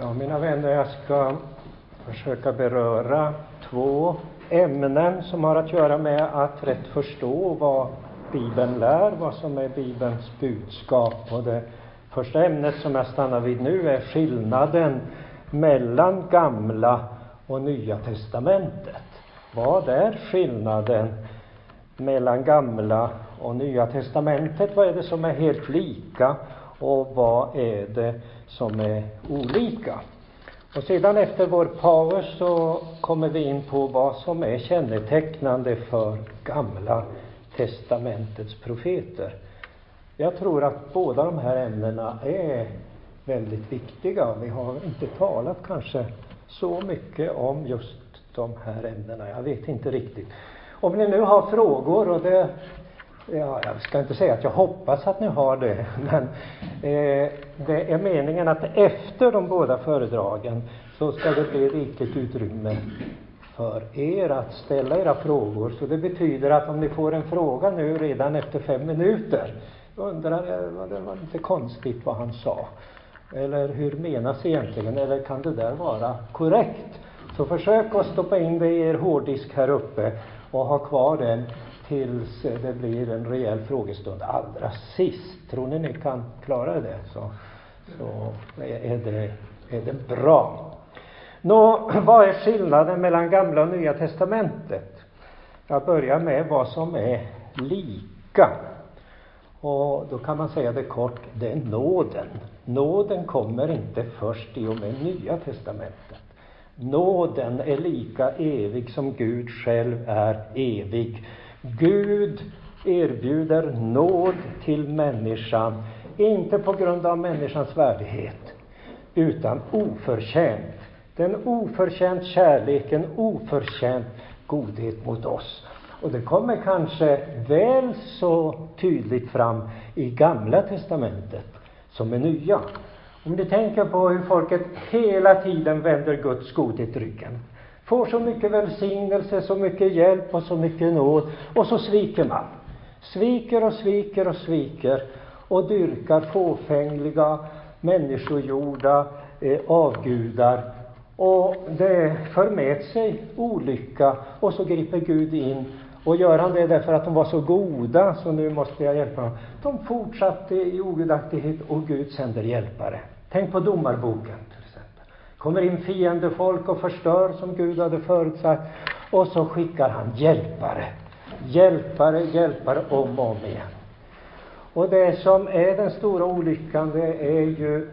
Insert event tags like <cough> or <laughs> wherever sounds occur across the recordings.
Ja, mina vänner, jag ska försöka beröra två ämnen som har att göra med att rätt förstå vad Bibeln lär, vad som är Bibelns budskap. Och det första ämnet som jag stannar vid nu är skillnaden mellan Gamla och Nya testamentet. Vad är skillnaden mellan Gamla och Nya testamentet? Vad är det som är helt lika och vad är det som är olika? Och sedan efter vår paus så kommer vi in på vad som är kännetecknande för Gamla testamentets profeter. Jag tror att båda de här ämnena är väldigt viktiga. Vi har inte talat kanske så mycket om just de här ämnena. Jag vet inte riktigt. Om ni nu har frågor, och det Ja, jag ska inte säga att jag hoppas att ni har det, <laughs> men eh, det är meningen att efter de båda föredragen så ska det bli rikligt utrymme för er att ställa era frågor. Så det betyder att om ni får en fråga nu redan efter fem minuter, undrar jag, var det var lite konstigt vad han sa. Eller hur menas egentligen? Eller kan det där vara korrekt? Så försök att stoppa in det i er hårddisk här uppe och ha kvar den tills eh, det blir en rejäl frågestund allra sist. Tror ni ni kan klara det så, så är, det, är det bra. Nå, vad är skillnaden mellan Gamla och Nya testamentet? Jag börjar med vad som är lika. Och då kan man säga det kort, det är nåden. Nåden kommer inte först i och med Nya testamentet. Nåden är lika evig som Gud själv är evig. Gud erbjuder nåd till människan, inte på grund av människans värdighet, utan oförtjänt. Den oförtjänt kärleken, oförtjänt godhet mot oss. Och det kommer kanske väl så tydligt fram i Gamla testamentet som i Nya. Om ni tänker på hur folket hela tiden vänder Guds godhet ryggen får så mycket välsignelse, så mycket hjälp och så mycket nåd, och så sviker man. Sviker och sviker och sviker och dyrkar fåfängliga, människogjorda eh, avgudar. Och det för med sig olycka, och så griper Gud in. Och gör han det därför att de var så goda, så nu måste jag hjälpa dem. De fortsatte i ogudaktighet, och Gud sänder hjälpare. Tänk på Domarboken kommer in fiendefolk och förstör som Gud hade förutsagt. Och så skickar han hjälpare. Hjälpare, hjälpare om och om igen. Och det som är den stora olyckan, det är ju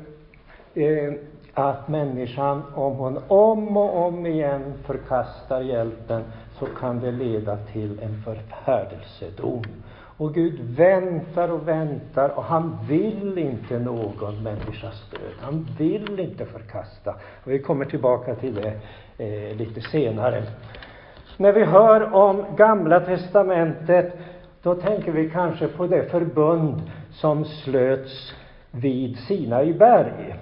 eh, att människan, om hon om och om igen förkastar hjälpen, så kan det leda till en förfärdelsedom. Och Gud väntar och väntar och han vill inte någon människas död. Han vill inte förkasta. Och vi kommer tillbaka till det eh, lite senare. När vi hör om Gamla testamentet, då tänker vi kanske på det förbund som slöts vid Sinai berg.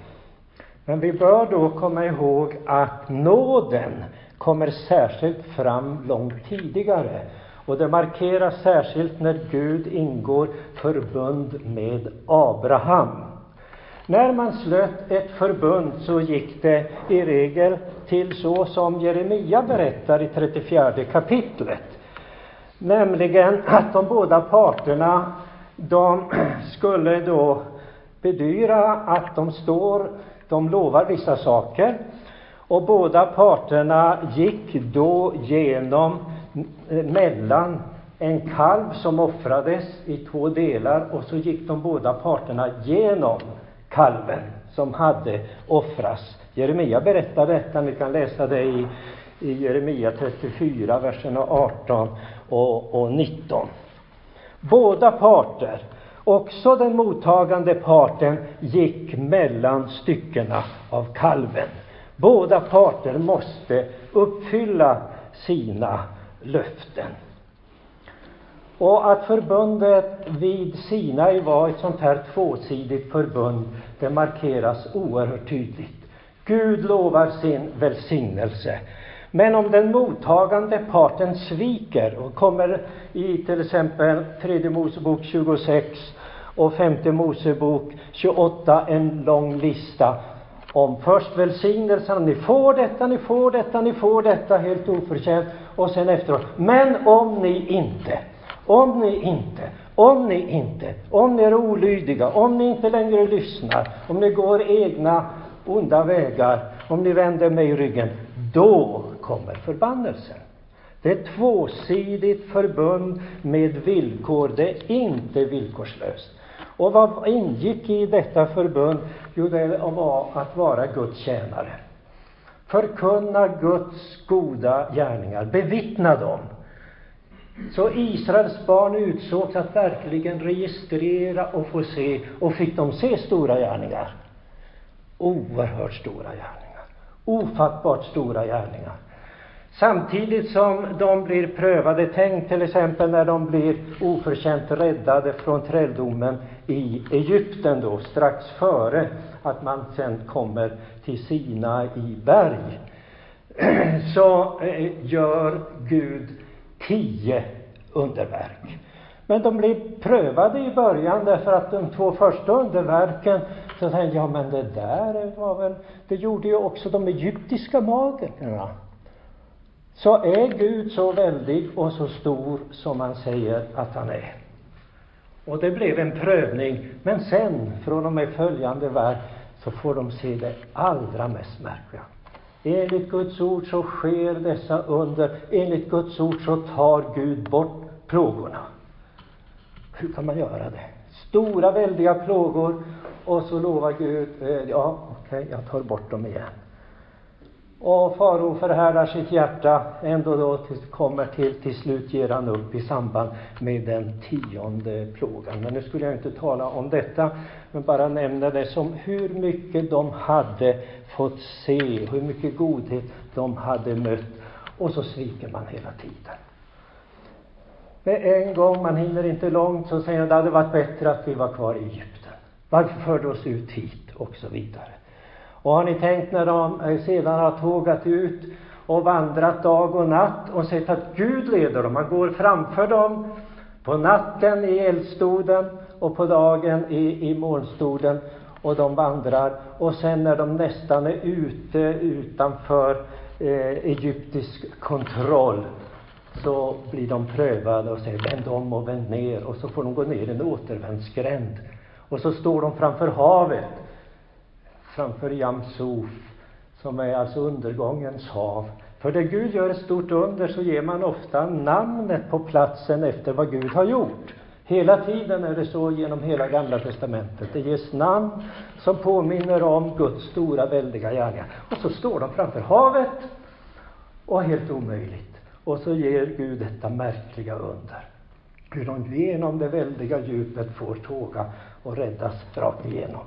Men vi bör då komma ihåg att nåden kommer särskilt fram långt tidigare. Och det markeras särskilt när Gud ingår förbund med Abraham. När man slöt ett förbund så gick det i regel till så som Jeremia berättar i 34 kapitlet. Nämligen att de båda parterna, de skulle då bedyra att de står, de lovar vissa saker. Och båda parterna gick då genom mellan en kalv som offrades i två delar och så gick de båda parterna genom kalven som hade offrats. Jeremia berättar detta, ni kan läsa det i, i Jeremia 34, verserna 18 och, och 19. Båda parter, också den mottagande parten, gick mellan styckena av kalven. Båda parter måste uppfylla sina löften. Och att förbundet vid Sinai var ett sånt här tvåsidigt förbund, det markeras oerhört tydligt. Gud lovar sin välsignelse. Men om den mottagande parten sviker och kommer i till exempel tredje Mosebok 26 och femte Mosebok 28 en lång lista om först välsignelsen, ni får detta, ni får detta, ni får detta helt oförtjänt och sen efteråt, men om ni inte, om ni inte, om ni inte, om ni är olydiga, om ni inte längre lyssnar, om ni går egna onda vägar, om ni vänder mig ryggen, då kommer förbannelsen. Det är ett tvåsidigt förbund med villkor, det är inte villkorslöst. Och vad ingick i detta förbund? Jo, det var att vara Guds tjänare. Förkunna Guds goda gärningar, bevittna dem. Så Israels barn utsågs att verkligen registrera och få se, och fick de se stora gärningar. Oerhört stora gärningar. Ofattbart stora gärningar. Samtidigt som de blir prövade, tänk till exempel när de blir oförtjänt räddade från träldomen i Egypten då, strax före att man sen kommer till Sina i berg. <clears throat> Så eh, gör Gud tio underverk. Men de blir prövade i början därför att de två första underverken, så säger ja men det där var väl, det gjorde ju också de egyptiska magikerna. Så är Gud så väldig och så stor som han säger att han är. Och det blev en prövning, men sen, från och med följande verk, så får de se det allra mest märkliga. Enligt Guds ord så sker dessa under. Enligt Guds ord så tar Gud bort plågorna. Hur kan man göra det? Stora, väldiga plågor, och så lovar Gud, eh, ja, okej, okay, jag tar bort dem igen. Och farao förhärdar sitt hjärta, ändå då till, kommer till, till slut ger han upp i samband med den tionde plågan. Men nu skulle jag inte tala om detta, men bara nämna det som hur mycket de hade fått se, hur mycket godhet de hade mött, och så sviker man hela tiden. Med en gång, man hinner inte långt, så säger han, det hade varit bättre att vi var kvar i Egypten. Varför förde oss ut hit? Och så vidare. Och har ni tänkt när de eh, sedan har tågat ut och vandrat dag och natt och sett att Gud leder dem. Han går framför dem på natten i eldstoden och på dagen i, i molnstoden och de vandrar. Och sen när de nästan är ute utanför eh, egyptisk kontroll så blir de prövade och säger vänd om och vänd ner och så får de gå ner i en återvändsgränd. Och så står de framför havet framför Jamsuf, som är alltså undergångens hav. För där Gud gör ett stort under så ger man ofta namnet på platsen efter vad Gud har gjort. Hela tiden är det så genom hela Gamla testamentet. Det ges namn som påminner om Guds stora, väldiga gärningar. Och så står de framför havet och helt omöjligt. Och så ger Gud detta märkliga under. Hur de genom det väldiga djupet får tåga och räddas rakt igenom.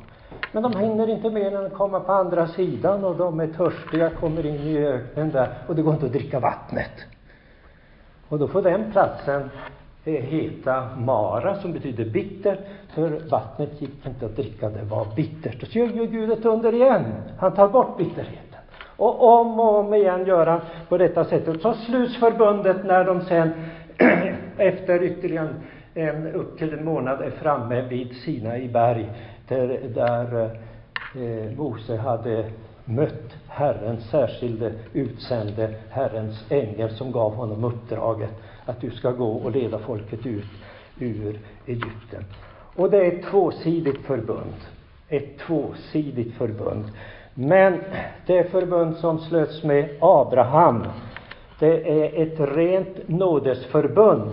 Men de hinner inte mer än att komma på andra sidan och de är törstiga, kommer in i öknen där och det går inte att dricka vattnet. Och då får den platsen eh, heta Mara, som betyder bitter, för vattnet gick inte att dricka, det var bittert. Och så gör Gud ett under igen. Han tar bort bitterheten. Och om och om igen gör han på detta sättet. Så sluts förbundet när de sen <clears throat> efter ytterligare en, upp till en månad är framme vid Sina i berg där, där eh, Mose hade mött Herrens särskilde utsände, Herrens ängel som gav honom uppdraget att du ska gå och leda folket ut ur Egypten. Och det är ett tvåsidigt förbund. Ett tvåsidigt förbund. Men det förbund som slöts med Abraham, det är ett rent nådesförbund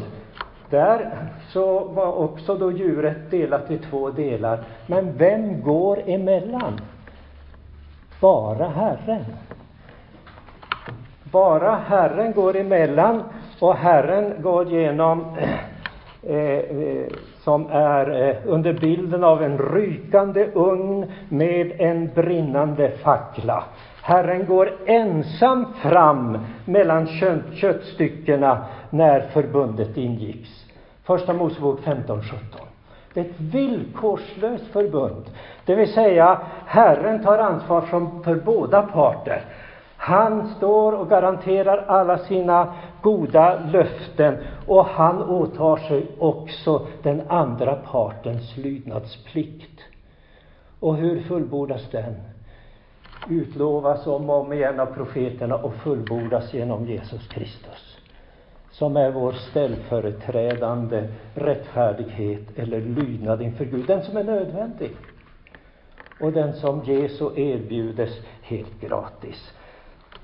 där så var också då djuret delat i två delar. Men vem går emellan? Bara Herren. Bara Herren går emellan och Herren går genom eh, eh, som är eh, under bilden av en rykande ugn med en brinnande fackla. Herren går ensam fram mellan köttstyckena när förbundet ingicks. Första Mosebok 15, 17. Det är ett villkorslöst förbund. Det vill säga, Herren tar ansvar för båda parter. Han står och garanterar alla sina goda löften och han åtar sig också den andra partens lydnadsplikt. Och hur fullbordas den? utlovas om och om igen av profeterna och fullbordas genom Jesus Kristus som är vår ställföreträdande rättfärdighet eller lydnad inför Gud, den som är nödvändig och den som ges och erbjudes helt gratis.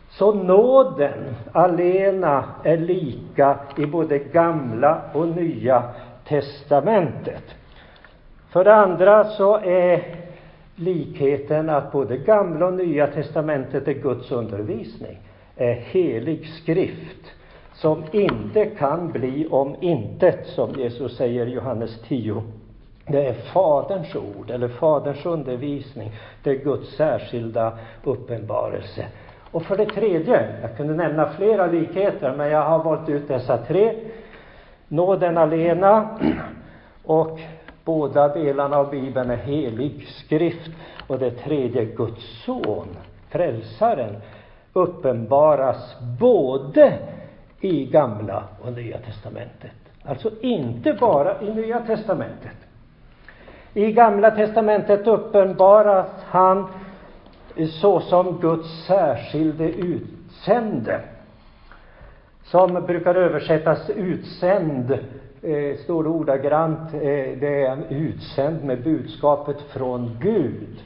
Så nåden alena är lika i både gamla och nya testamentet. För det andra så är likheten att både gamla och nya testamentet är Guds undervisning, är helig skrift som inte kan bli om intet, som Jesus säger i Johannes 10. Det är Faderns ord, eller Faderns undervisning. Det är Guds särskilda uppenbarelse. Och för det tredje, jag kunde nämna flera likheter, men jag har valt ut dessa tre. Nåden alena och båda delarna av Bibeln är helig skrift. Och det tredje, Guds son, frälsaren, uppenbaras både i Gamla och Nya testamentet. Alltså inte bara i Nya testamentet. I Gamla testamentet uppenbaras han såsom Guds särskilde utsände. Som brukar översättas utsänd, eh, står det ordagrant. Eh, det är en utsänd med budskapet från Gud.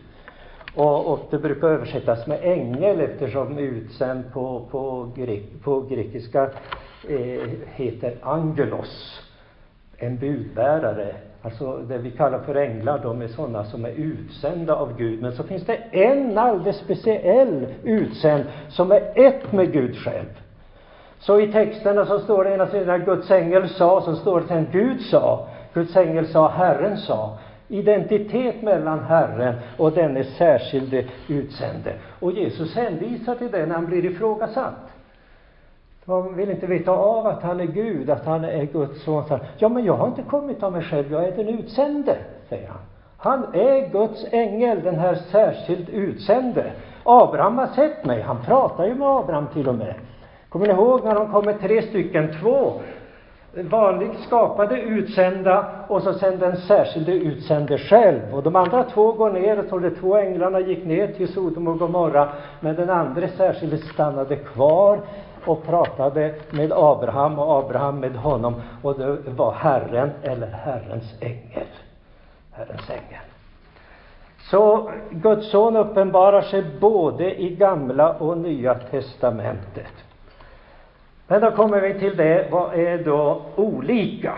Och, och det brukar översättas med ängel eftersom utsänd på, på, grek, på grekiska eh, heter angelos, en budbärare. Alltså det vi kallar för änglar, de är sådana som är utsända av Gud. Men så finns det en alldeles speciell utsänd som är ett med Gud själv. Så i texterna så står det ena sidan Guds ängel sa, så står det sen Gud sa. Guds ängel sa, Herren sa identitet mellan Herren och denne särskilde utsände. Och Jesus hänvisar till det när han blir ifrågasatt. De vill inte veta av att han är Gud, att han är Guds son. Ja, men jag har inte kommit av mig själv, jag är den utsände, säger han. Han är Guds ängel, den här särskilt utsände. Abraham har sett mig, han pratar ju med Abraham till och med. Kommer ni ihåg när de kommer tre stycken, två vanligt skapade utsända och så sen den särskilde utsände själv. Och de andra två går ner, och de två änglarna gick ner till Sodom och Gomorra, men den andra särskilde stannade kvar och pratade med Abraham och Abraham med honom och det var Herren eller Herrens ängel. Herrens ängel. Så Guds son uppenbarar sig både i Gamla och Nya testamentet. Men då kommer vi till det, vad är då olika?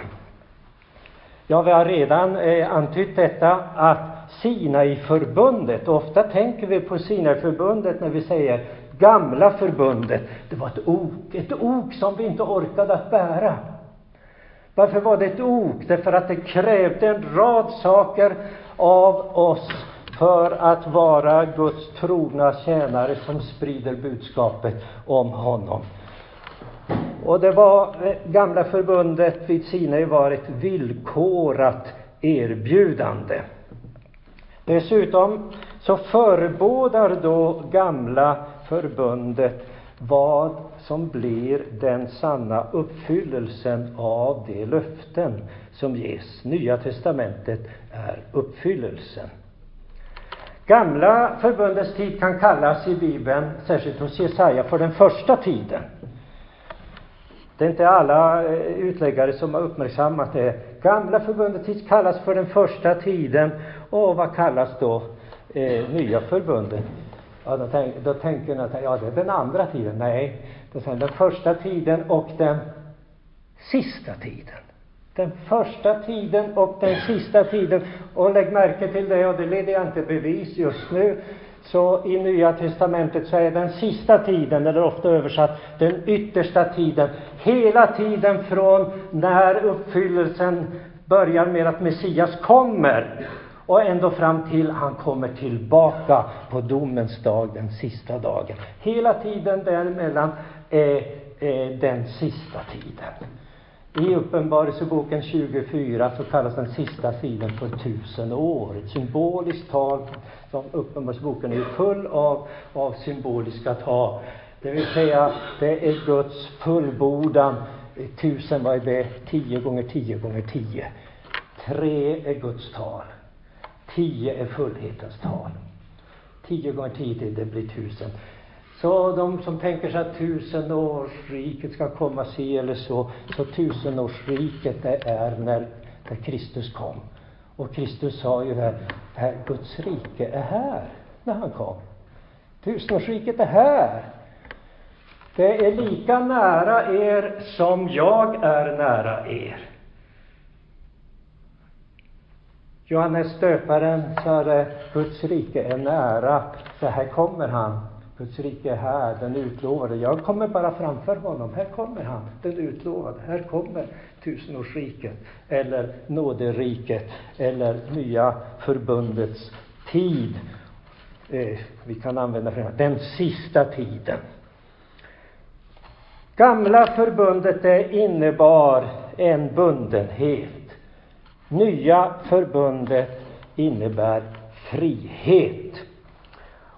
Ja, vi har redan eh, antytt detta att Sinai-förbundet, ofta tänker vi på Sinai-förbundet när vi säger gamla förbundet, det var ett ok, ett ok som vi inte orkade att bära. Varför var det ett ok? Därför att det krävde en rad saker av oss för att vara Guds trogna tjänare som sprider budskapet om honom. Och det var, eh, gamla förbundet vid Sinai var ett villkorat erbjudande. Dessutom så förebådar då gamla förbundet vad som blir den sanna uppfyllelsen av de löften som ges. Nya testamentet är uppfyllelsen. Gamla förbundets tid kan kallas i Bibeln, särskilt hos Jesaja, för den första tiden. Det är inte alla eh, utläggare som har uppmärksammat det. Gamla förbundet kallas för den första tiden. Och vad kallas då eh, nya förbundet? Ja, då, tänk, då tänker ni att ja, det är den andra tiden. Nej, det är den första tiden och den sista tiden. Den första tiden och den sista tiden. Och lägg märke till det, och det leder jag inte bevis just nu. Så i Nya testamentet så är den sista tiden, eller ofta översatt den yttersta tiden, hela tiden från när uppfyllelsen börjar med att Messias kommer och ända fram till han kommer tillbaka på domens dag, den sista dagen. Hela tiden däremellan är, är den sista tiden. I Uppenbarelseboken 24 så kallas den sista tiden för tusen år. Ett symboliskt tal. Som Uppenbarelseboken är full av, av symboliska tal. Det vill säga, det är Guds fullbordan. Tusen, vad är det? Tio gånger tio gånger tio. Tre är Guds tal. Tio är fullhetens tal. tio gånger tio, det blir tusen. Så de som tänker sig att tusenårsriket ska komma si eller så, så tusenårsriket det är när, när Kristus kom. Och Kristus sa ju det, här Guds rike är här, när han kom. Tusenårsriket är här. Det är lika nära er som jag är nära er. Johannes döparen sa Guds rike är nära, så här kommer han. Guds rike är här, den utlovade. Jag kommer bara framför honom. Här kommer han, den utlovade. Här kommer tusenårsriket, eller nåderiket, eller nya förbundets tid. Eh, vi kan använda för den sista tiden. Gamla förbundet det innebar en bundenhet. Nya förbundet innebär frihet.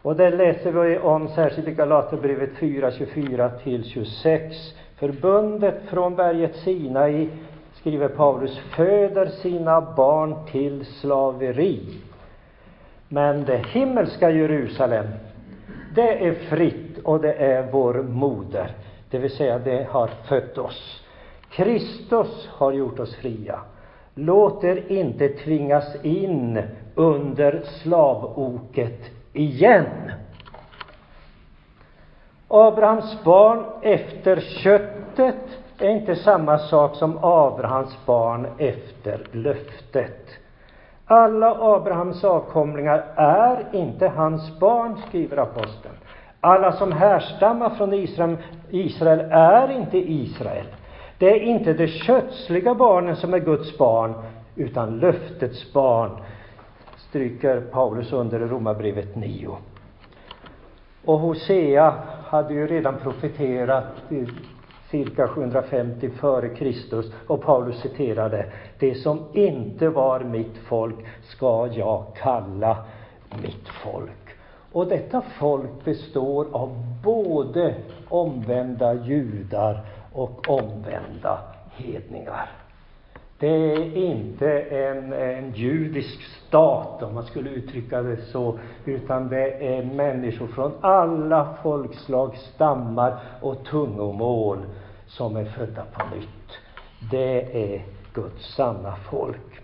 Och det läser vi om särskilt i Galaterbrevet 4, 24 till 26. Förbundet från berget Sinai, skriver Paulus, föder sina barn till slaveri. Men det himmelska Jerusalem, det är fritt och det är vår moder. Det vill säga, det har fött oss. Kristus har gjort oss fria. Låt er inte tvingas in under slavoket igen. Abrahams barn efter köttet är inte samma sak som Abrahams barn efter löftet. Alla Abrahams avkomlingar är inte hans barn, skriver aposteln. Alla som härstammar från Israel, Israel är inte Israel. Det är inte de kötsliga barnen som är Guds barn, utan löftets barn, stryker Paulus under i Romarbrevet 9. Och Hosea hade ju redan profeterat cirka 750 före Kristus och Paulus citerade det som inte var mitt folk ska jag kalla mitt folk. Och detta folk består av både omvända judar och omvända hedningar. Det är inte en, en judisk stat, om man skulle uttrycka det så, utan det är människor från alla folkslag, stammar och tungomål som är födda på nytt. Det är Guds sanna folk.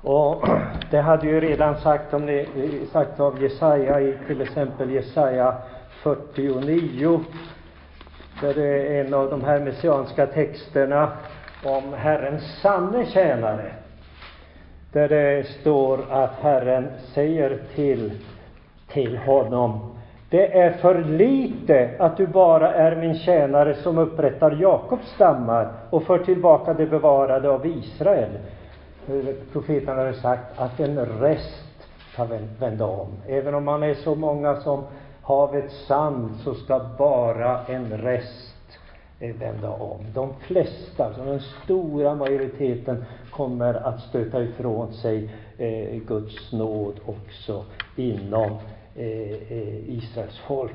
Och <clears throat> det hade ju redan sagt, om ni, eh, sagt av Jesaja i till exempel Jesaja 49, där det är en av de här messianska texterna om Herrens sanne tjänare. Där det står att Herren säger till, till honom det är för lite att du bara är min tjänare som upprättar Jakobs stammar och för tillbaka det bevarade av Israel. Profeten har sagt att en rest kan vända om. Även om man är så många som havets sand så ska bara en rest eh, vända om. De flesta, alltså den stora majoriteten, kommer att stöta ifrån sig eh, Guds nåd också inom eh, eh, Israels folk.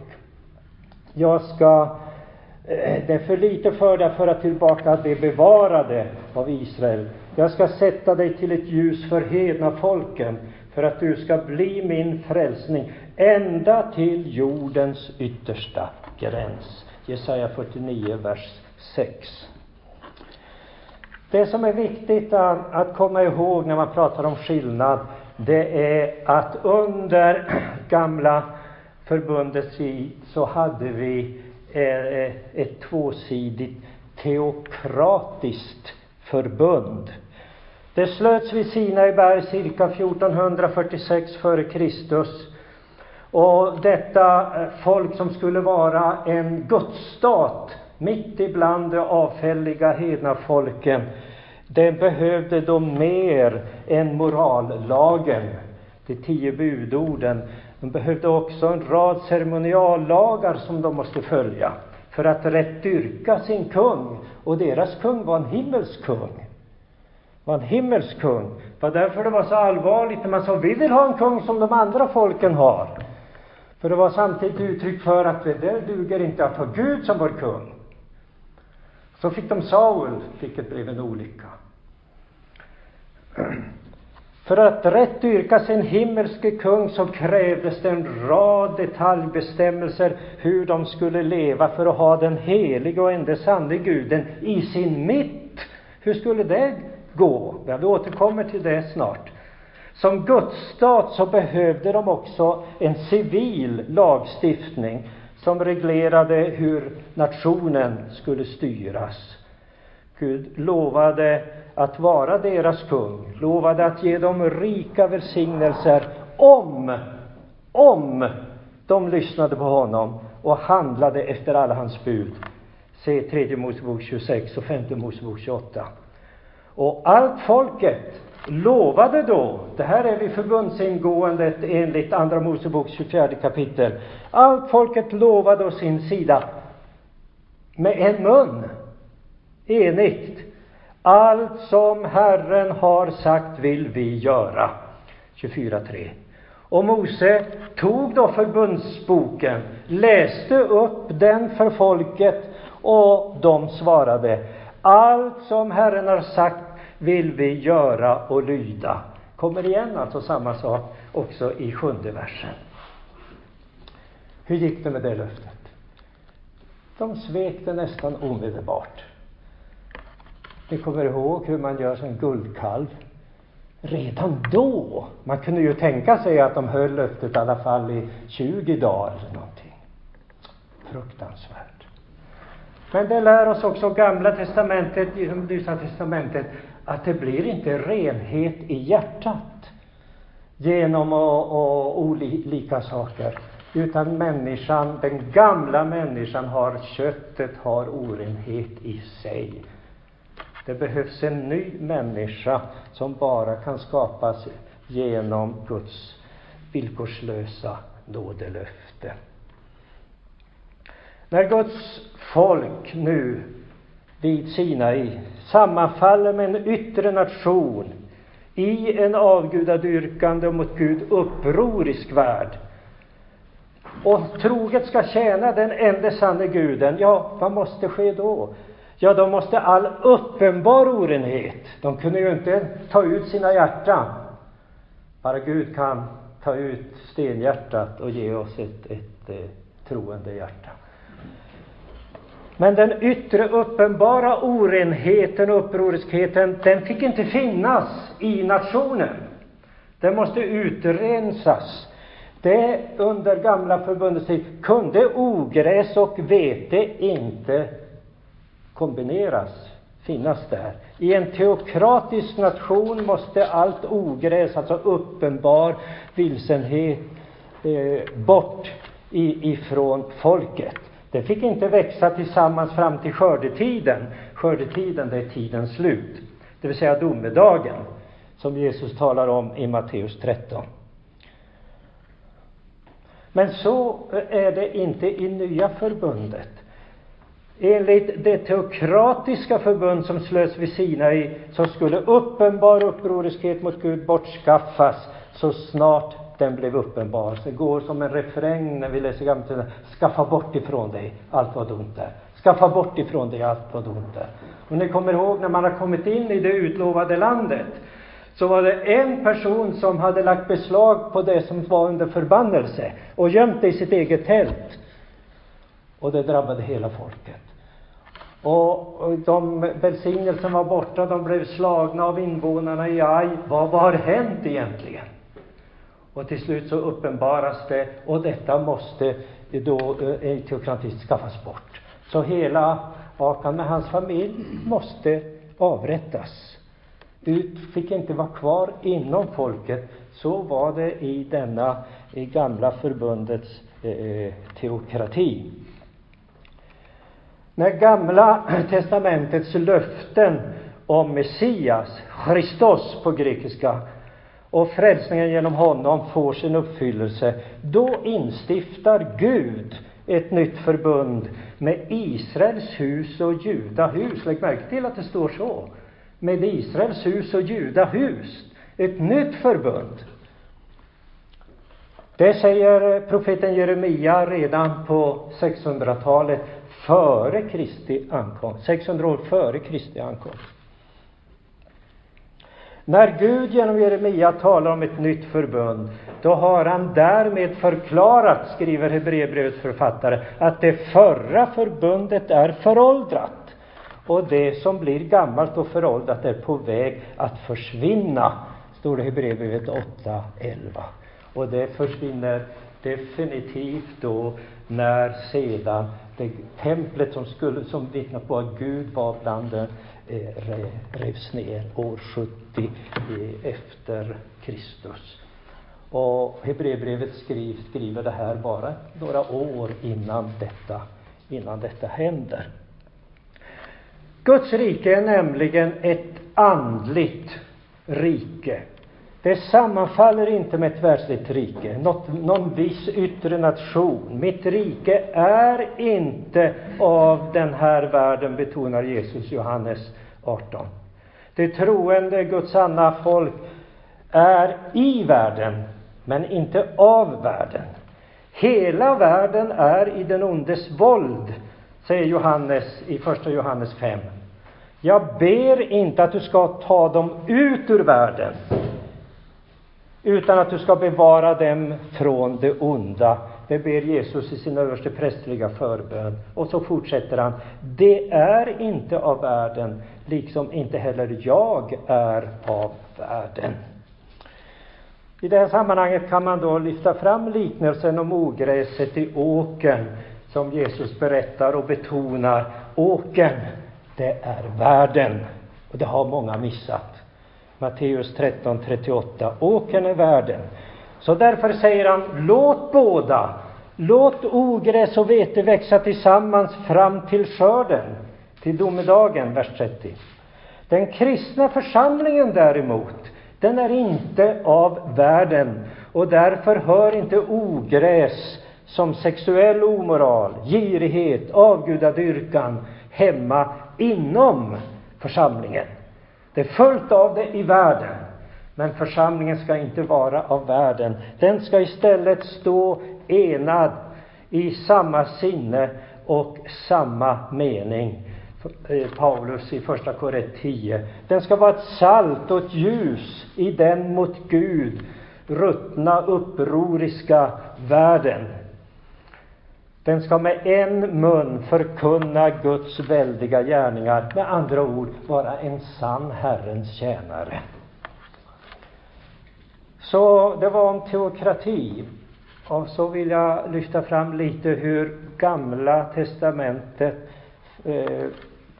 Jag ska eh, det är för lite för dig att föra tillbaka det bevarade av Israel. Jag ska sätta dig till ett ljus för hedna folken, för att du ska bli min frälsning ända till jordens yttersta gräns. Jesaja 49, vers 6. Det som är viktigt att komma ihåg när man pratar om skillnad, det är att under <clears throat> gamla förbundets tid så hade vi eh, ett tvåsidigt teokratiskt förbund. Det slöts vid Sinaiberg cirka 1446 f.Kr. Och detta eh, folk som skulle vara en gudsstat mitt ibland de avfälliga hedna folken, det behövde då mer än morallagen, de tio budorden. De behövde också en rad ceremoniallagar som de måste följa för att rätt dyrka sin kung. Och deras kung var en himmelsk kung. Var en himmelsk kung. Det var därför det var så allvarligt när man sa vi vill ha en kung som de andra folken har. För det var samtidigt uttryck för att det där duger inte att ha Gud som vår kung. Så fick de Saul, vilket blev en olycka. För att rätt dyrka sin himmelske kung så krävdes det en rad detaljbestämmelser hur de skulle leva för att ha den helige och enda sanne guden i sin mitt. Hur skulle det gå? Ja, vi återkommer till det snart. Som gudsstat så behövde de också en civil lagstiftning som reglerade hur nationen skulle styras. Gud lovade att vara deras kung, lovade att ge dem rika välsignelser om, om de lyssnade på honom och handlade efter alla hans bud. Se tredje Mosebok 26 och femte Mosebok 28. Och allt folket lovade då, det här är vid förbundsingåendet enligt Andra Moseboks 24 kapitel, allt folket lovade å sin sida med en mun, enigt, allt som Herren har sagt vill vi göra. 24.3. Och Mose tog då förbundsboken, läste upp den för folket och de svarade, allt som Herren har sagt vill vi göra och lyda. Kommer igen alltså samma sak också i sjunde versen. Hur gick det med det löftet? De svek det nästan omedelbart. Ni kommer ihåg hur man gör som guldkalv? Redan då! Man kunde ju tänka sig att de höll löftet i alla fall i 20 dagar eller någonting. Fruktansvärt. Men det lär oss också Gamla testamentet, liksom Nya testamentet, att det blir inte renhet i hjärtat genom och, och olika saker, utan människan, den gamla människan har köttet, har orenhet i sig. Det behövs en ny människa som bara kan skapas genom Guds villkorslösa nådelöfte. När Guds folk nu vid Sinai sammanfaller med en yttre nation i en avgudadyrkande och mot Gud upprorisk värld och troget ska tjäna den enda sanne guden, ja, vad måste ske då? Ja, då måste all uppenbar orenhet, de kunde ju inte ta ut sina hjärtan. Bara Gud kan ta ut stenhjärtat och ge oss ett, ett, ett troende hjärta. Men den yttre uppenbara orenheten och upproriskheten, den fick inte finnas i nationen. Den måste utrensas. Det under gamla förbundets tid kunde ogräs och vete inte kombineras, finnas där. I en teokratisk nation måste allt ogräs, alltså uppenbar vilsenhet, eh, bort ifrån folket. Det fick inte växa tillsammans fram till skördetiden. Skördetiden, det är tidens slut, det vill säga domedagen, som Jesus talar om i Matteus 13. Men så är det inte i Nya förbundet. Enligt det teokratiska förbund som slöts vid Sinai så skulle uppenbar upproriskhet mot Gud bortskaffas så snart den blev uppenbar. Det går som en refräng när vi läser Gamla Skaffa bort ifrån dig allt vad ont är. Skaffa bort ifrån dig allt vad ont är. Och ni kommer ihåg när man har kommit in i det utlovade landet så var det en person som hade lagt beslag på det som var under förbannelse och gömt det i sitt eget tält. Och det drabbade hela folket. Och de välsignelsen var borta, de blev slagna av invånarna i Aj. Vad har hänt egentligen? Och till slut så uppenbaras det, och detta måste då eh, teokratiskt skaffas bort. Så hela Akan med hans familj måste avrättas. Du fick inte vara kvar inom folket. Så var det i denna i gamla förbundets eh, eh teokrati. När Gamla testamentets löften om Messias, Christos på grekiska, och frälsningen genom honom får sin uppfyllelse, då instiftar Gud ett nytt förbund med Israels hus och Juda hus. Lägg märke till att det står så. Med Israels hus och juda hus, Ett nytt förbund. Det säger profeten Jeremia redan på 600-talet, före Kristi ankomst. 600 år före Kristi ankomst. När Gud genom Jeremia talar om ett nytt förbund, då har han därmed förklarat, skriver Hebreerbrevets författare, att det förra förbundet är föråldrat. Och det som blir gammalt och föråldrat är på väg att försvinna, står det i Hebreerbrevet 8.11. Och det försvinner definitivt då när sedan det templet som, skulle, som vittnar på att Gud var bland dem Eh, revs ner år 70 efter Kristus. Och Hebreerbrevet skriver det här bara några år innan detta, innan detta händer. Guds rike är nämligen ett andligt rike. Det sammanfaller inte med ett världsligt rike, något, någon viss yttre nation. Mitt rike är inte av den här världen, betonar Jesus Johannes 18. Det troende Guds sanna folk är i världen, men inte av världen. Hela världen är i den ondes våld, säger Johannes i första Johannes 5. Jag ber inte att du ska ta dem ut ur världen, utan att du ska bevara dem från det onda. Det ber Jesus i sin överste prästliga förbön. Och så fortsätter han. Det är inte av världen, liksom inte heller jag är av världen. I det här sammanhanget kan man då lyfta fram liknelsen om ogräset i åken som Jesus berättar och betonar. Åken, det är världen. Och det har många missat. Matteus 13.38. ''Åkern är världen. Så därför säger han, låt båda, låt ogräs och vete växa tillsammans fram till skörden, till domedagen, vers 30. Den kristna församlingen däremot, den är inte av världen och därför hör inte ogräs som sexuell omoral, girighet, avgudadyrkan hemma inom församlingen. Det är fullt av det i världen. Men församlingen ska inte vara av världen. Den ska istället stå enad i samma sinne och samma mening. Eh, Paulus i första Korint 10. Den ska vara ett salt och ett ljus i den mot Gud ruttna, upproriska världen. Den ska med en mun förkunna Guds väldiga gärningar, med andra ord vara en sann Herrens tjänare. Så det var om teokrati. Och så vill jag lyfta fram lite hur Gamla testamentet eh,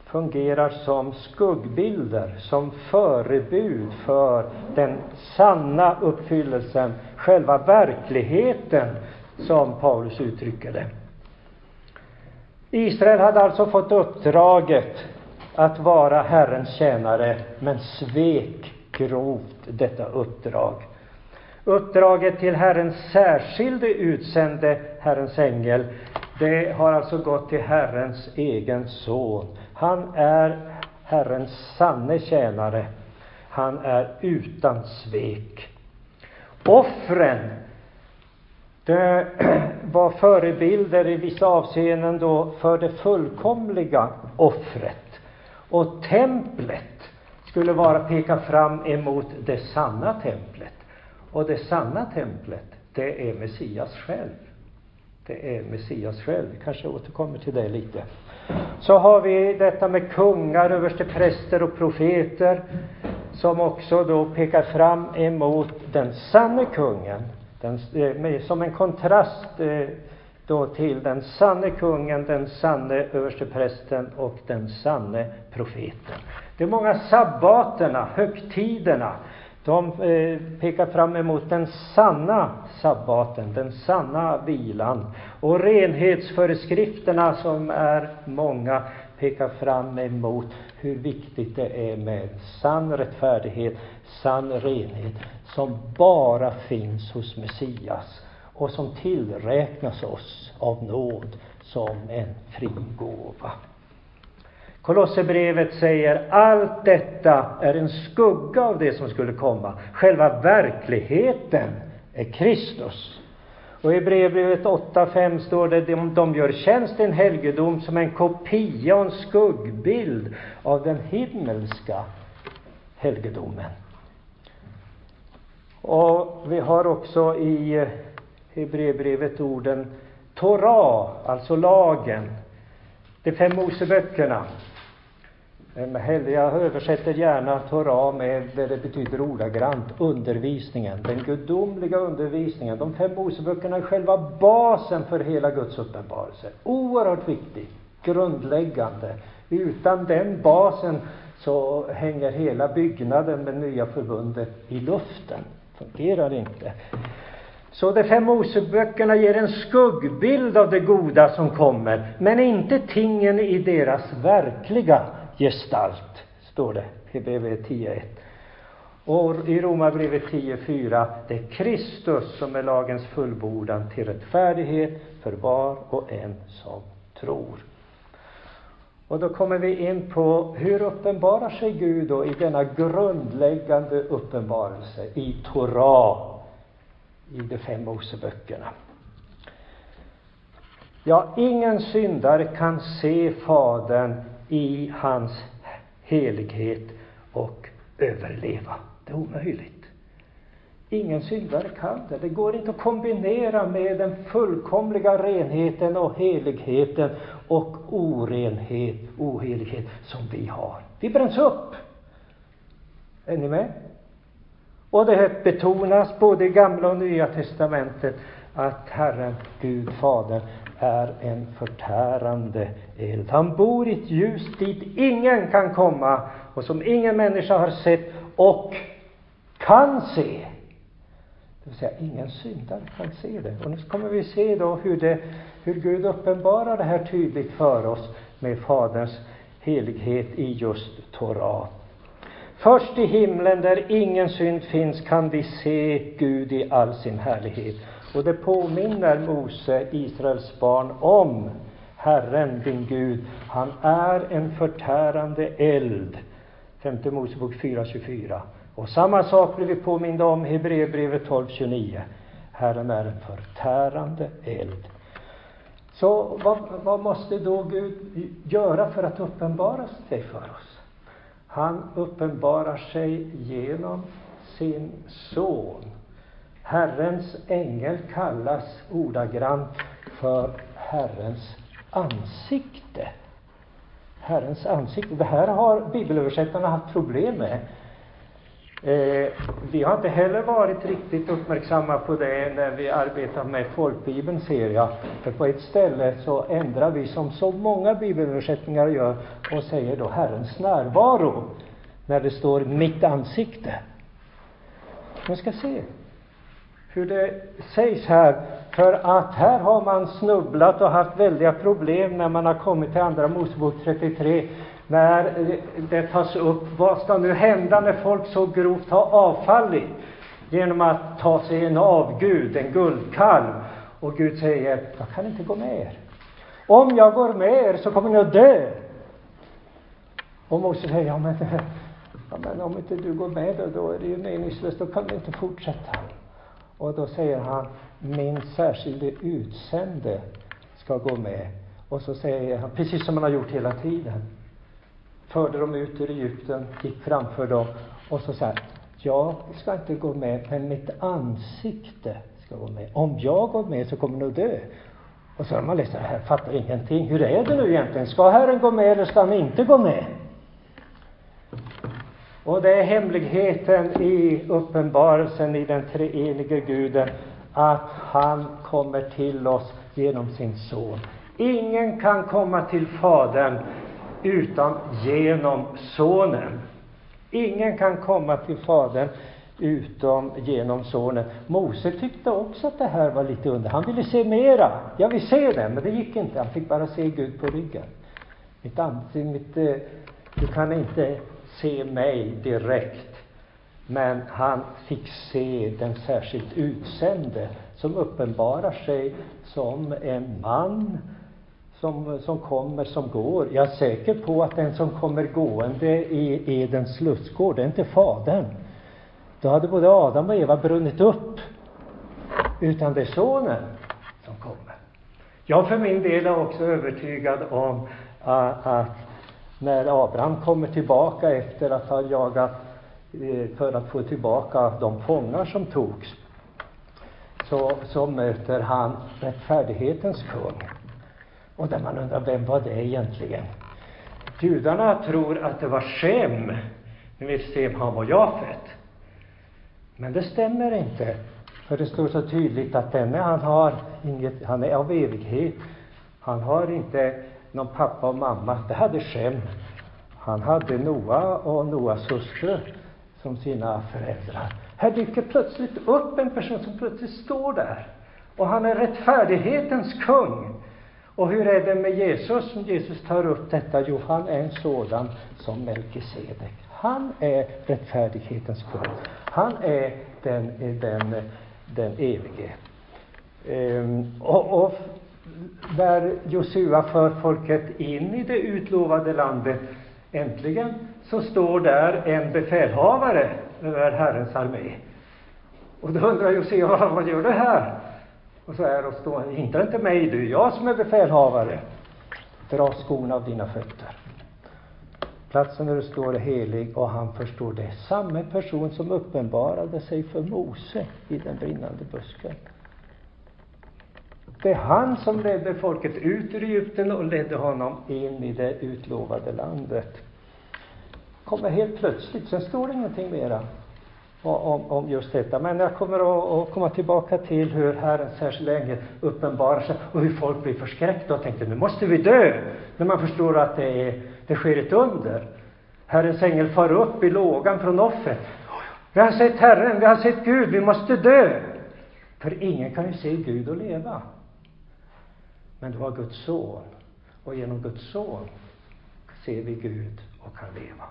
fungerar som skuggbilder, som förebud för den sanna uppfyllelsen, själva verkligheten, som Paulus uttrycker det. Israel hade alltså fått uppdraget att vara Herrens tjänare, men svek grovt detta uppdrag. Uppdraget till Herrens särskilde utsände Herrens ängel, det har alltså gått till Herrens egen son. Han är Herrens sanne tjänare. Han är utan svek. Offren det eh, <clears throat> var förebilder i vissa avseenden då för det fullkomliga offret. Och templet skulle vara peka fram emot det sanna templet. Och det sanna templet, det är Messias själv. Det är Messias själv. Vi kanske återkommer till det lite. Så har vi detta med kungar, överstepräster och profeter som också då pekar fram emot den sanne kungen den, eh, som en kontrast eh, då till den sanne kungen, den sanne översteprästen och den sanne profeten. De många sabbaterna, högtiderna, de eh, pekar fram emot den sanna sabbaten, den sanna vilan. Och renhetsföreskrifterna, som är många, pekar fram emot hur viktigt det är med sann rättfärdighet, sann renhet, som bara finns hos Messias och som tillräknas oss av nåd som en fri gåva. Kolosserbrevet säger allt detta är en skugga av det som skulle komma. Själva verkligheten är Kristus. Och i brevbrevet 8.5 står det de, de gör tjänst i en helgedom som en kopia och en skuggbild av den himmelska helgedomen. Och vi har också i eh, Hebreerbrevet orden Torah, alltså lagen, de fem Moseböckerna. Eh, jag översätter gärna Torah med det det betyder ordagrant, undervisningen, den gudomliga undervisningen. De fem Moseböckerna är själva basen för hela Guds uppenbarelse. Oerhört viktig, grundläggande. Utan den basen så hänger hela byggnaden med nya förbundet i luften. Fungerar inte. Så de fem Moseböckerna ger en skuggbild av det goda som kommer, men inte tingen i deras verkliga gestalt, står det i Hebreerbrevet 10.1. Och i Romarbrevet 10.4, det är Kristus som är lagens fullbordan till rättfärdighet för var och en som tror. Och då kommer vi in på hur uppenbarar sig Gud då i denna grundläggande uppenbarelse i Torah, i de fem Moseböckerna. Ja, ingen syndare kan se Fadern i hans helighet och överleva. Det är omöjligt. Ingen syndare kan det. Det går inte att kombinera med den fullkomliga renheten och heligheten och orenhet, ohelighet som vi har. Vi bränns upp. Är ni med? Och det betonas både i Gamla och Nya testamentet att Herren, Gud, Fadern, är en förtärande eld. Han bor i ett ljus dit ingen kan komma och som ingen människa har sett och kan se. Det vill säga, ingen syndare kan se det. Och nu kommer vi se då hur, det, hur Gud uppenbarar det här tydligt för oss med Faderns helighet i just Torah. Först i himlen, där ingen synd finns, kan vi se Gud i all sin härlighet. Och det påminner Mose, Israels barn, om Herren, din Gud. Han är en förtärande eld. Femte Mosebok 4.24. Och samma sak blir vi påminda om i Hebreerbrevet 12.29. Herren är en förtärande eld. Så vad, vad måste då Gud göra för att uppenbara sig för oss? Han uppenbarar sig genom sin son. Herrens ängel kallas ordagrant för Herrens ansikte. Herrens ansikte. Det här har bibelöversättarna haft problem med. Eh, vi har inte heller varit riktigt uppmärksamma på det när vi arbetar med folkbibeln, ser jag. För på ett ställe så ändrar vi, som så många bibelöversättningar gör, och säger då Herrens närvaro, när det står mitt ansikte. Man ska se hur det sägs här, för att här har man snubblat och haft väldiga problem när man har kommit till Andra Mosebok 33 när det tas upp, vad ska nu hända när folk så grovt har avfallit genom att ta sig en avgud, en guldkalv. Och Gud säger, jag kan inte gå med er. Om jag går med er så kommer ni att dö. Och Mose säger, ja men, <laughs> ja, men om inte du går med då, då är det ju meningslöst, då kan vi inte fortsätta. Och då säger han, min särskilde utsände ska gå med. Och så säger han, precis som han har gjort hela tiden förde dem ut ur Egypten, gick framför dem och så säger jag ska inte gå med, men mitt ansikte ska gå med. Om jag går med så kommer ni att dö. Och så har man läst det här, fattar ingenting. Hur är det nu egentligen? Ska Herren gå med eller ska han inte gå med? Och det är hemligheten i uppenbarelsen i den treenige guden, att han kommer till oss genom sin son. Ingen kan komma till Fadern utan genom Sonen. Ingen kan komma till Fadern utom genom Sonen. Mose tyckte också att det här var lite under. Han ville se mera. Jag vill se det, men det gick inte. Han fick bara se Gud på ryggen. Mitt ansikte, mitt, eh, du kan inte se mig direkt. Men han fick se den särskilt utsände som uppenbarar sig som en man som, som kommer, som går. Jag är säker på att den som kommer gående i Edens lustgård, det är inte Fadern. Då hade både Adam och Eva brunnit upp. Utan det är Sonen som kommer. Jag för min del är också övertygad om att när Abraham kommer tillbaka efter att ha jagat eh, för att få tillbaka de fångar som togs, så, så möter han rättfärdighetens kung. Och där man undrar, vem var det egentligen? Judarna tror att det var Shem, ni vet Sem, Ham och Jafet. Men det stämmer inte. För det står så tydligt att denne, han har inget, han är av evighet. Han har inte någon pappa och mamma. Det hade Shem. Han hade Noa och Noas hustru som sina föräldrar. Här dyker plötsligt upp en person som plötsligt står där. Och han är rättfärdighetens kung. Och hur är det med Jesus? Jesus tar upp detta. Jo, han är en sådan som Melkisedek. Han är rättfärdighetens kung. Han är den, den, den evige. Ehm, och, och där Josua för folket in i det utlovade landet, äntligen, så står där en befälhavare över Herrens armé. Och då undrar Josua, <laughs> vad gör du här? Och så är och står, hindra inte mig du, jag som är befälhavare. Dra skorna av dina fötter. Platsen där du står är helig och han förstår det. Samma person som uppenbarade sig för Mose i den brinnande busken. Det är han som ledde folket ut ur Egypten och ledde honom in i det utlovade landet. Kommer helt plötsligt, sen står det ingenting mera om, om just detta. Men jag kommer att, att komma tillbaka till hur Herren särskilt länge uppenbarar sig och hur folk blir förskräckta och tänker nu måste vi dö, när man förstår att det, är, det sker ett under. Herrens ängel far upp i lågan från offret. Vi har sett Herren, vi har sett Gud, vi måste dö. För ingen kan ju se Gud och leva. Men du har Guds son, och genom Guds son ser vi Gud och kan leva.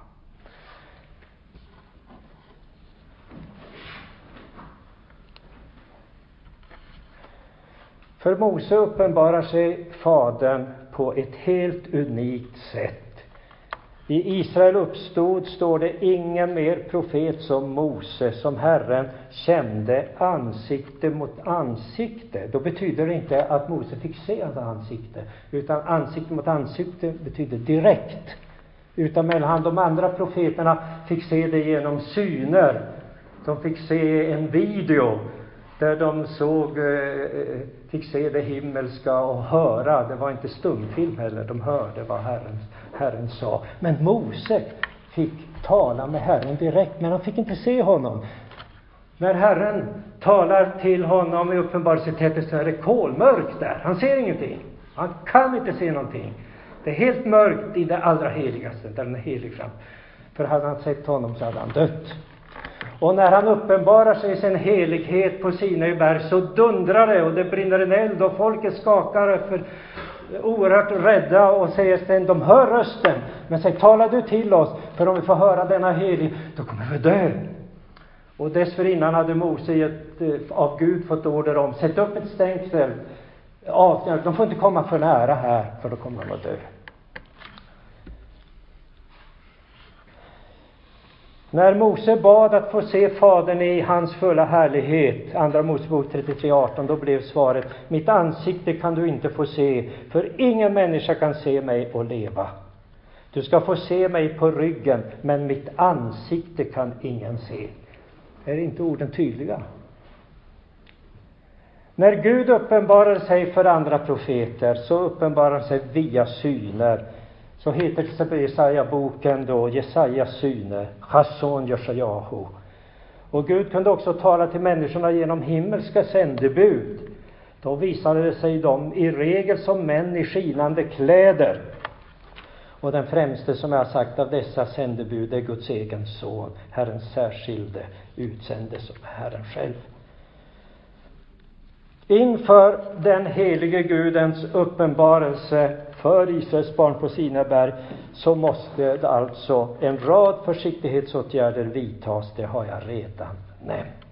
För Mose uppenbarar sig Fadern på ett helt unikt sätt. I Israel uppstod, står det, ingen mer profet som Mose, som Herren kände ansikte mot ansikte. Då betyder det inte att Mose fick se hans ansikte, utan ansikte mot ansikte betyder direkt. Utan mellan de andra profeterna fick se det genom syner. De fick se en video där de såg, eh, eh, fick se det himmelska och höra. Det var inte stumfilm heller, de hörde vad Herren, Herren sa. Men Mose fick tala med Herren direkt, men han fick inte se honom. När Herren talar till honom i Uppenbarelsetätet så är det kolmörkt där. Han ser ingenting. Han kan inte se någonting. Det är helt mörkt i det allra heligaste, där den är helig fram. För hade han sett honom så hade han dött. Och när han uppenbarar sig i sin helighet på Sinai berg så dundrar det och det brinner en eld och folket skakar för oerhört rädda och säger sen, de hör rösten, men säg tala du till oss, för om vi får höra denna helig, då kommer vi dö. Och dessförinnan hade Mose gett, eh, av Gud fått order om, sätt upp ett stängsel, de får inte komma för nära här, för då kommer de att dö. När Mose bad att få se Fadern i hans fulla härlighet, Andra Mosebok 33.18, då blev svaret, mitt ansikte kan du inte få se, för ingen människa kan se mig och leva. Du ska få se mig på ryggen, men mitt ansikte kan ingen se. Är inte orden tydliga? När Gud uppenbarar sig för andra profeter, så uppenbarar han sig via syner så heter till exempel Jesaja-boken då Jesajas syner, Chason Joshayahu. Och Gud kunde också tala till människorna genom himmelska sändebud. Då visade det sig dem i regel som män i skinande kläder. Och den främste, som jag har sagt, av dessa sändebud är Guds egen son, Herrens särskilde, utsände som Herren själv. Inför den helige Gudens uppenbarelse för Israels barn på Sinaberg så måste alltså en rad försiktighetsåtgärder vidtas, det har jag redan nämnt.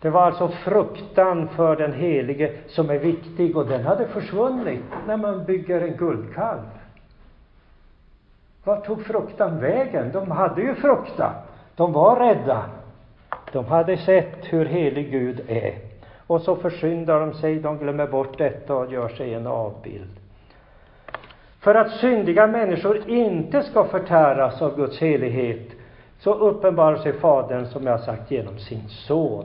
Det var alltså fruktan för den helige som är viktig och den hade försvunnit när man bygger en guldkalv. Vart tog fruktan vägen? De hade ju fruktan. De var rädda. De hade sett hur helig Gud är. Och så försyndar de sig, de glömmer bort detta och gör sig en avbild. För att syndiga människor inte ska förtäras av Guds helighet så uppenbarar sig Fadern, som jag har sagt, genom sin son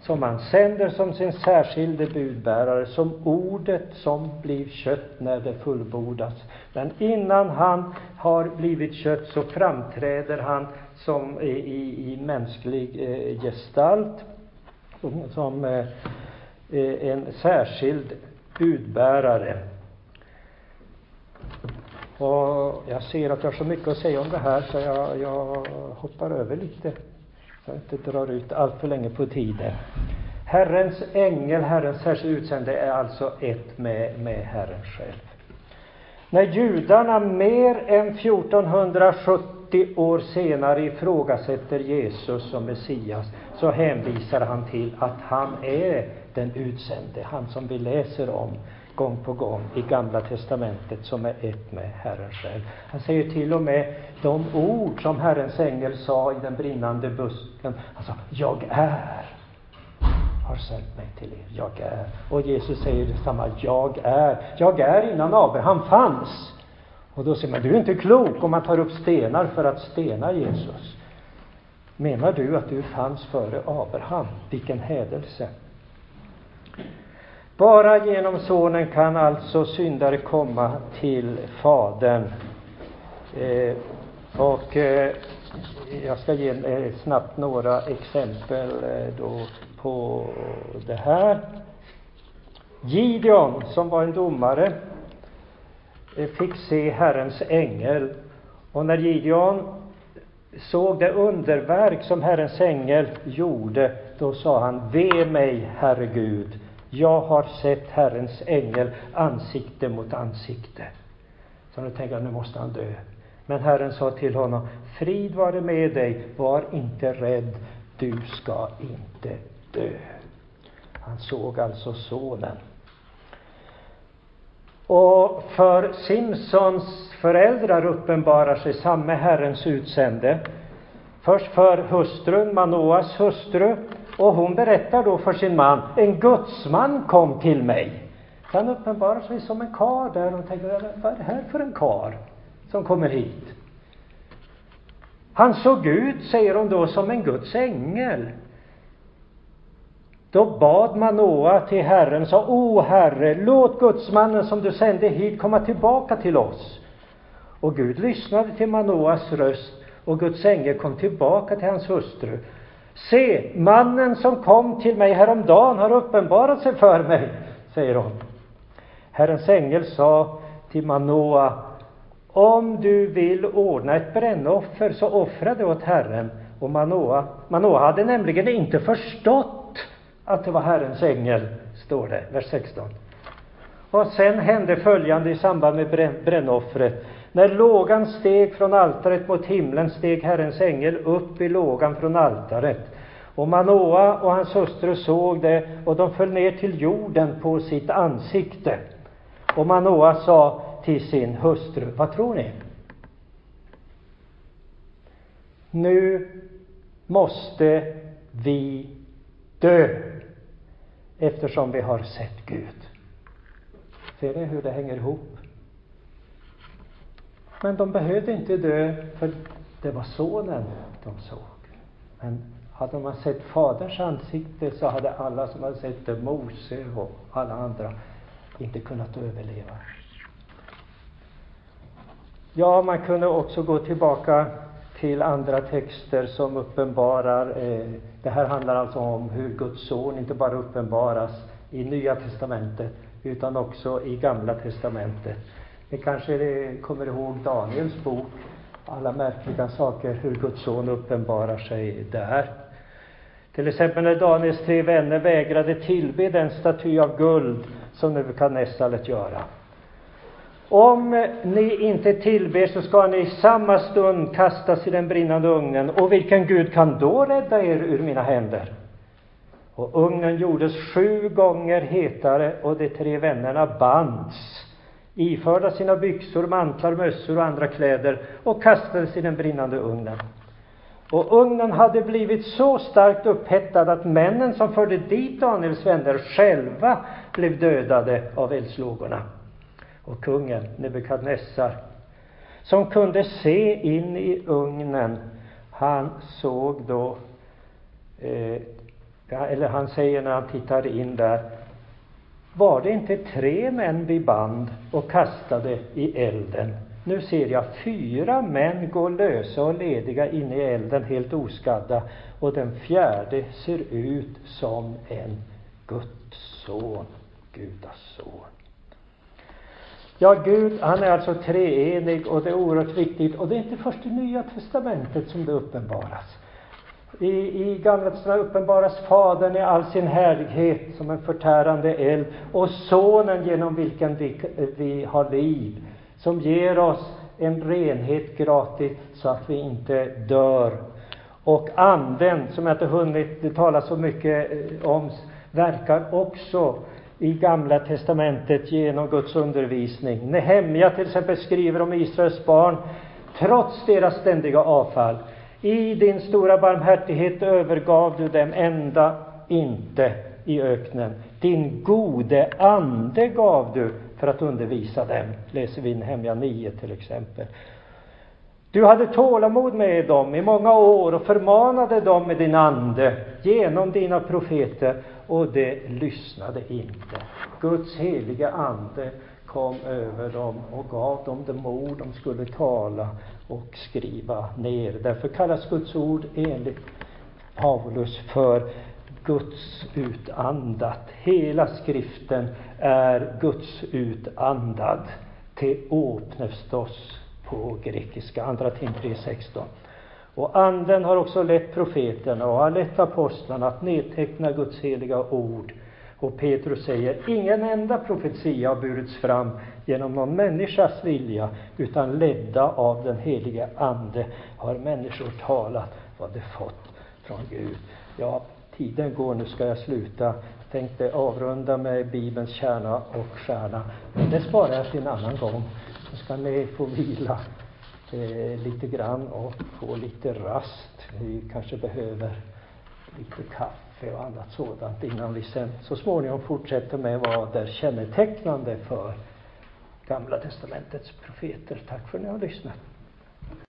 som han sänder som sin särskilde budbärare, som ordet som blir kött när det fullbordas. Men innan han har blivit kött så framträder han som i, i, i mänsklig eh, gestalt, som, som eh, en särskild budbärare. Och jag ser att jag har så mycket att säga om det här så jag, jag hoppar över lite så jag inte drar ut allt för länge på tiden. Herrens ängel, Herrens särskilt utsände, är alltså ett med, med Herren själv. När judarna mer än 1470 år senare ifrågasätter Jesus som Messias, så hänvisar han till att han är den utsände, han som vi läser om gång på gång i Gamla testamentet som är ett med Herren själv. Han säger till och med de ord som Herrens ängel sa i den brinnande busken. Han sa, jag är har sänt mig till er. Jag är. Och Jesus säger detsamma. Jag är. Jag är innan Abraham fanns. Och då säger man, du är inte klok om man tar upp stenar för att stena Jesus. Menar du att du fanns före Abraham? Vilken hädelse! Bara genom Sonen kan alltså syndare komma till Fadern. Eh, och eh, jag ska ge eh, snabbt några exempel eh, då på det här. Gideon, som var en domare, eh, fick se Herrens ängel. Och när Gideon såg det underverk som Herrens ängel gjorde, då sa han, ve mig, Herre Gud, jag har sett Herrens ängel ansikte mot ansikte. Så nu tänkte jag, nu måste han dö. Men Herren sa till honom, frid vare med dig, var inte rädd, du ska inte dö. Han såg alltså sonen. Och för Simsons föräldrar uppenbarar sig samme Herrens utsände. Först för hustrun, Manoas hustru, och hon berättar då för sin man, en gudsman kom till mig. Han uppenbarar sig som en kar där och tänker, vad är det här för en kar som kommer hit? Han såg ut, säger hon då, som en Guds ängel. Då bad Manoa till Herren, sa, O Herre, låt gudsmannen som du sände hit komma tillbaka till oss. Och Gud lyssnade till Manoas röst, och Guds ängel kom tillbaka till hans hustru. Se, mannen som kom till mig häromdagen har uppenbarat sig för mig, säger hon. Herrens ängel sa till Manoa, om du vill ordna ett brännoffer så offra det åt Herren. Och Manoa, Manoa hade nämligen inte förstått att det var Herrens ängel, står det, vers 16. Och sen hände följande i samband med brännoffret. När lågan steg från altaret mot himlen steg Herrens ängel upp i lågan från altaret. Och Manoa och hans hustru såg det, och de föll ner till jorden på sitt ansikte. Och Manoa sa till sin hustru, vad tror ni? Nu måste vi dö, eftersom vi har sett Gud. Ser ni hur det hänger ihop? Men de behövde inte dö, för det var sonen de såg. Men hade man sett Faderns ansikte så hade alla som hade sett det, Mose och alla andra, inte kunnat överleva. Ja, man kunde också gå tillbaka till andra texter som uppenbarar, eh, det här handlar alltså om hur Guds son inte bara uppenbaras i Nya testamentet, utan också i Gamla testamentet. Ni kanske kommer ihåg Daniels bok, alla märkliga saker, hur Guds son uppenbarar sig där. Till exempel när Daniels tre vänner vägrade tillbe den staty av guld som Nebukadnessar lät göra. Om ni inte tillber så ska ni i samma stund kastas i den brinnande ugnen. Och vilken Gud kan då rädda er ur mina händer? Och ugnen gjordes sju gånger hetare och de tre vännerna bands iförda sina byxor, mantlar, mössor och andra kläder och kastades i den brinnande ugnen. Och ugnen hade blivit så starkt upphettad att männen som förde dit Daniels vänner själva blev dödade av eldslågorna. Och kungen Nebukadnessar, som kunde se in i ugnen, han såg då, eh, eller han säger när han tittar in där, var det inte tre män vi band och kastade i elden? Nu ser jag fyra män gå lösa och lediga inne i elden helt oskadda och den fjärde ser ut som en Guds son, Gudas son. Ja, Gud, han är alltså treenig och det är oerhört viktigt. Och det är inte först i Nya Testamentet som det uppenbaras. I, i Gamla Testamentet uppenbaras Fadern i all sin härlighet som en förtärande eld och Sonen genom vilken vi, vi har liv, som ger oss en renhet gratis så att vi inte dör. Och Anden, som jag inte hunnit tala så mycket eh, om, verkar också i Gamla testamentet genom Guds undervisning. Nehemja till exempel skriver om Israels barn, trots deras ständiga avfall. I din stora barmhärtighet övergav du dem ända inte i öknen. Din gode ande gav du för att undervisa dem, läser vi i Nehemja 9 till exempel. Du hade tålamod med dem i många år och förmanade dem med din ande genom dina profeter och de lyssnade inte. Guds heliga ande kom över dem och gav dem de ord de skulle tala och skriva ner. Därför kallas Guds ord enligt Paulus för Guds utandat. Hela skriften är Guds utandad. Teopnestos på grekiska, Andra Tim 3.16. Och Anden har också lett profeterna och har lett apostlarna att nedteckna Guds heliga ord. Och Petrus säger, ingen enda profetia har burits fram genom någon människas vilja, utan ledda av den helige Ande har människor talat vad de fått från Gud. Ja, tiden går, nu ska jag sluta. Jag tänkte avrunda med Bibelns kärna och stjärna, men det sparar jag till en annan gång. Så ska ni få vila eh, lite grann och få lite rast. Ni kanske behöver lite kaffe kaffe och annat sådant innan vi sen så småningom fortsätter med vad är kännetecknande för Gamla testamentets profeter. Tack för att ni har lyssnat.